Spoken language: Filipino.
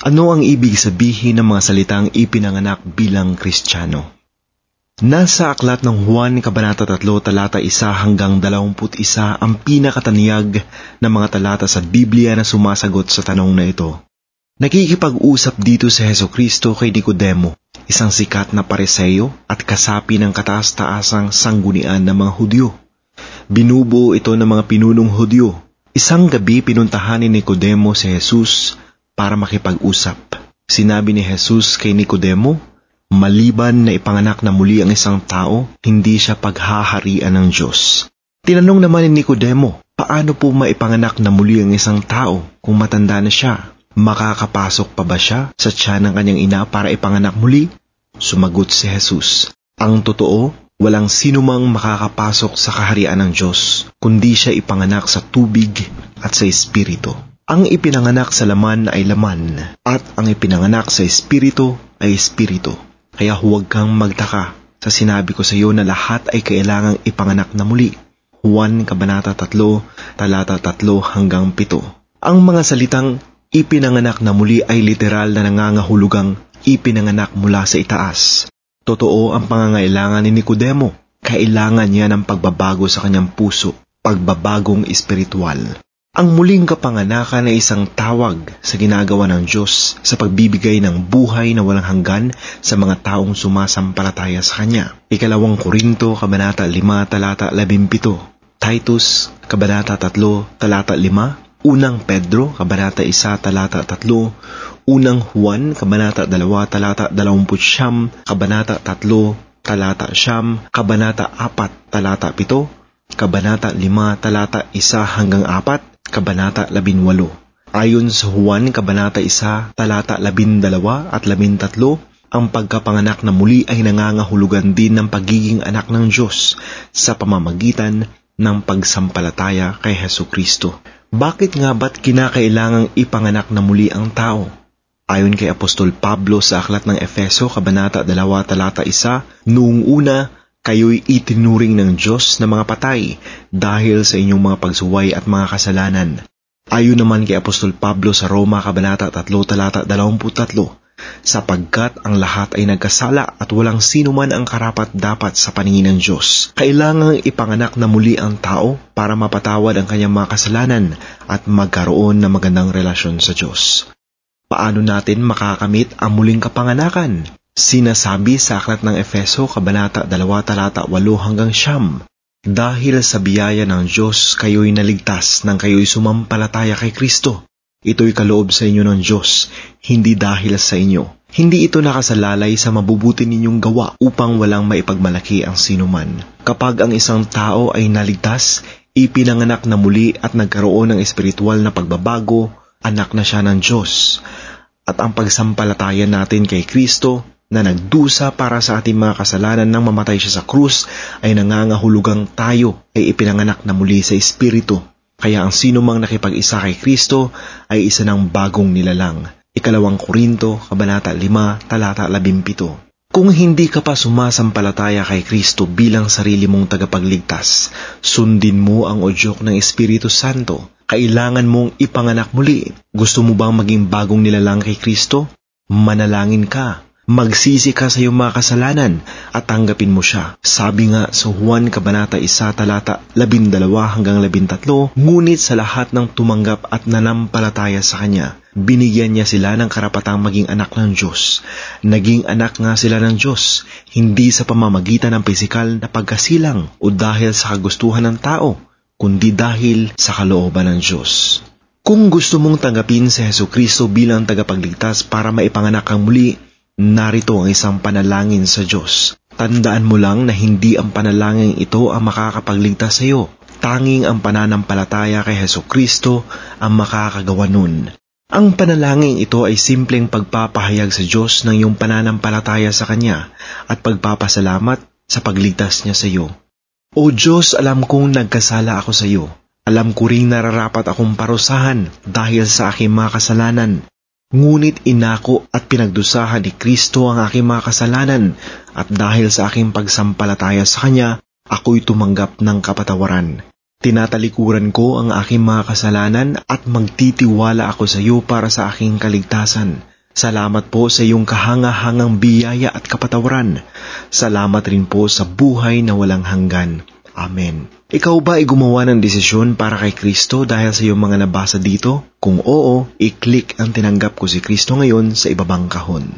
Ano ang ibig sabihin ng mga salitang ipinanganak bilang Kristiyano? Nasa aklat ng Juan Kabanata 3 talata 1 hanggang 21 ang pinakataniyag ng mga talata sa Biblia na sumasagot sa tanong na ito. Nakikipag-usap dito si Heso Kristo kay Nicodemo, isang sikat na pareseyo at kasapi ng kataas-taasang sanggunian ng mga Hudyo. Binubuo ito ng mga pinunong Hudyo. Isang gabi pinuntahan ni Nicodemo si Jesus para makipag-usap. Sinabi ni Jesus kay Nicodemo, maliban na ipanganak na muli ang isang tao, hindi siya paghaharian ng Diyos. Tinanong naman ni Nicodemo, paano po maipanganak na muli ang isang tao kung matanda na siya? Makakapasok pa ba siya sa tiyan ng kanyang ina para ipanganak muli? Sumagot si Jesus, Ang totoo, walang sinumang makakapasok sa kaharian ng Diyos, kundi siya ipanganak sa tubig at sa Espiritu. Ang ipinanganak sa laman ay laman, at ang ipinanganak sa Espiritu ay Espiritu. Kaya huwag kang magtaka sa sinabi ko sa iyo na lahat ay kailangang ipanganak na muli. Juan Kabanata 3, talata 3 hanggang 7. Ang mga salitang Ipinanganak na muli ay literal na nangangahulugang ipinanganak mula sa itaas. Totoo ang pangangailangan ni Nicodemo. Kailangan niya ng pagbabago sa kanyang puso, pagbabagong espiritual. Ang muling kapanganakan ay isang tawag sa ginagawa ng Diyos sa pagbibigay ng buhay na walang hanggan sa mga taong sumasampalataya sa Kanya. Ikalawang Korinto, Kabanata 5, Talata 17. Titus, Kabanata 3, Talata 5, Unang Pedro, Kabanata 1, Talata 3, Unang Juan, Kabanata 2, Talata 20, Kabanata 3, Talata 9, Kabanata 4, Talata 7, Kabanata 5, Talata 1 hanggang 4, Kabanata 18. Ayon sa Juan, Kabanata 1, Talata 12 at 13, ang pagkapanganak na muli ay nangangahulugan din ng pagiging anak ng Diyos sa pamamagitan ng pagsampalataya kay Heso Kristo. Bakit nga ba't kinakailangang ipanganak na muli ang tao? Ayon kay Apostol Pablo sa aklat ng Efeso, Kabanata 2, Talata 1, Noong una, kayo'y itinuring ng Diyos na mga patay dahil sa inyong mga pagsuway at mga kasalanan. Ayon naman kay Apostol Pablo sa Roma, Kabanata 3, Talata 23, sapagkat ang lahat ay nagkasala at walang sino man ang karapat dapat sa paningin ng Diyos. Kailangang ipanganak na muli ang tao para mapatawad ang kanyang mga kasalanan at magkaroon ng magandang relasyon sa Diyos. Paano natin makakamit ang muling kapanganakan? Sinasabi sa aklat ng Efeso, Kabanata 2, Talata 8 hanggang Siyam, Dahil sa biyaya ng Diyos, kayo'y naligtas nang kayo'y sumampalataya kay Kristo Ito'y kaloob sa inyo ng Diyos, hindi dahil sa inyo. Hindi ito nakasalalay sa mabubuti ninyong gawa upang walang maipagmalaki ang sinuman. Kapag ang isang tao ay naligtas, ipinanganak na muli at nagkaroon ng espiritual na pagbabago, anak na siya ng Diyos. At ang pagsampalataya natin kay Kristo na nagdusa para sa ating mga kasalanan nang mamatay siya sa krus ay nangangahulugang tayo ay ipinanganak na muli sa Espiritu kaya ang sino mang nakipag-isa kay Kristo ay isa ng bagong nilalang. Ikalawang Korinto, Kabanata 5, Talata 17. Kung hindi ka pa sumasampalataya kay Kristo bilang sarili mong tagapagligtas, sundin mo ang udyok ng Espiritu Santo. Kailangan mong ipanganak muli. Gusto mo bang maging bagong nilalang kay Kristo? Manalangin ka magsisi ka sa iyong mga kasalanan at tanggapin mo siya. Sabi nga sa Juan Kabanata 1 talata 12 hanggang 13, ngunit sa lahat ng tumanggap at nanampalataya sa Kanya, binigyan niya sila ng karapatang maging anak ng Diyos. Naging anak nga sila ng Diyos, hindi sa pamamagitan ng pisikal na pagkasilang o dahil sa kagustuhan ng tao, kundi dahil sa kalooban ng Diyos. Kung gusto mong tanggapin si Heso Kristo bilang tagapagligtas para maipanganak kang muli, Narito ang isang panalangin sa Diyos. Tandaan mo lang na hindi ang panalangin ito ang makakapagligtas sa iyo. Tanging ang pananampalataya kay Heso Kristo ang makakagawa nun. Ang panalangin ito ay simpleng pagpapahayag sa Diyos ng iyong pananampalataya sa Kanya at pagpapasalamat sa pagligtas niya sa iyo. O Diyos, alam kong nagkasala ako sa iyo. Alam ko ring nararapat akong parusahan dahil sa aking mga kasalanan. Ngunit inako at pinagdusahan ni Kristo ang aking mga kasalanan at dahil sa aking pagsampalataya sa Kanya, ako'y tumanggap ng kapatawaran. Tinatalikuran ko ang aking mga kasalanan at magtitiwala ako sa iyo para sa aking kaligtasan. Salamat po sa iyong kahangahangang biyaya at kapatawaran. Salamat rin po sa buhay na walang hanggan. Amen. Ikaw ba ay gumawa ng desisyon para kay Kristo dahil sa iyong mga nabasa dito? Kung oo, i-click ang tinanggap ko si Kristo ngayon sa ibabang kahon.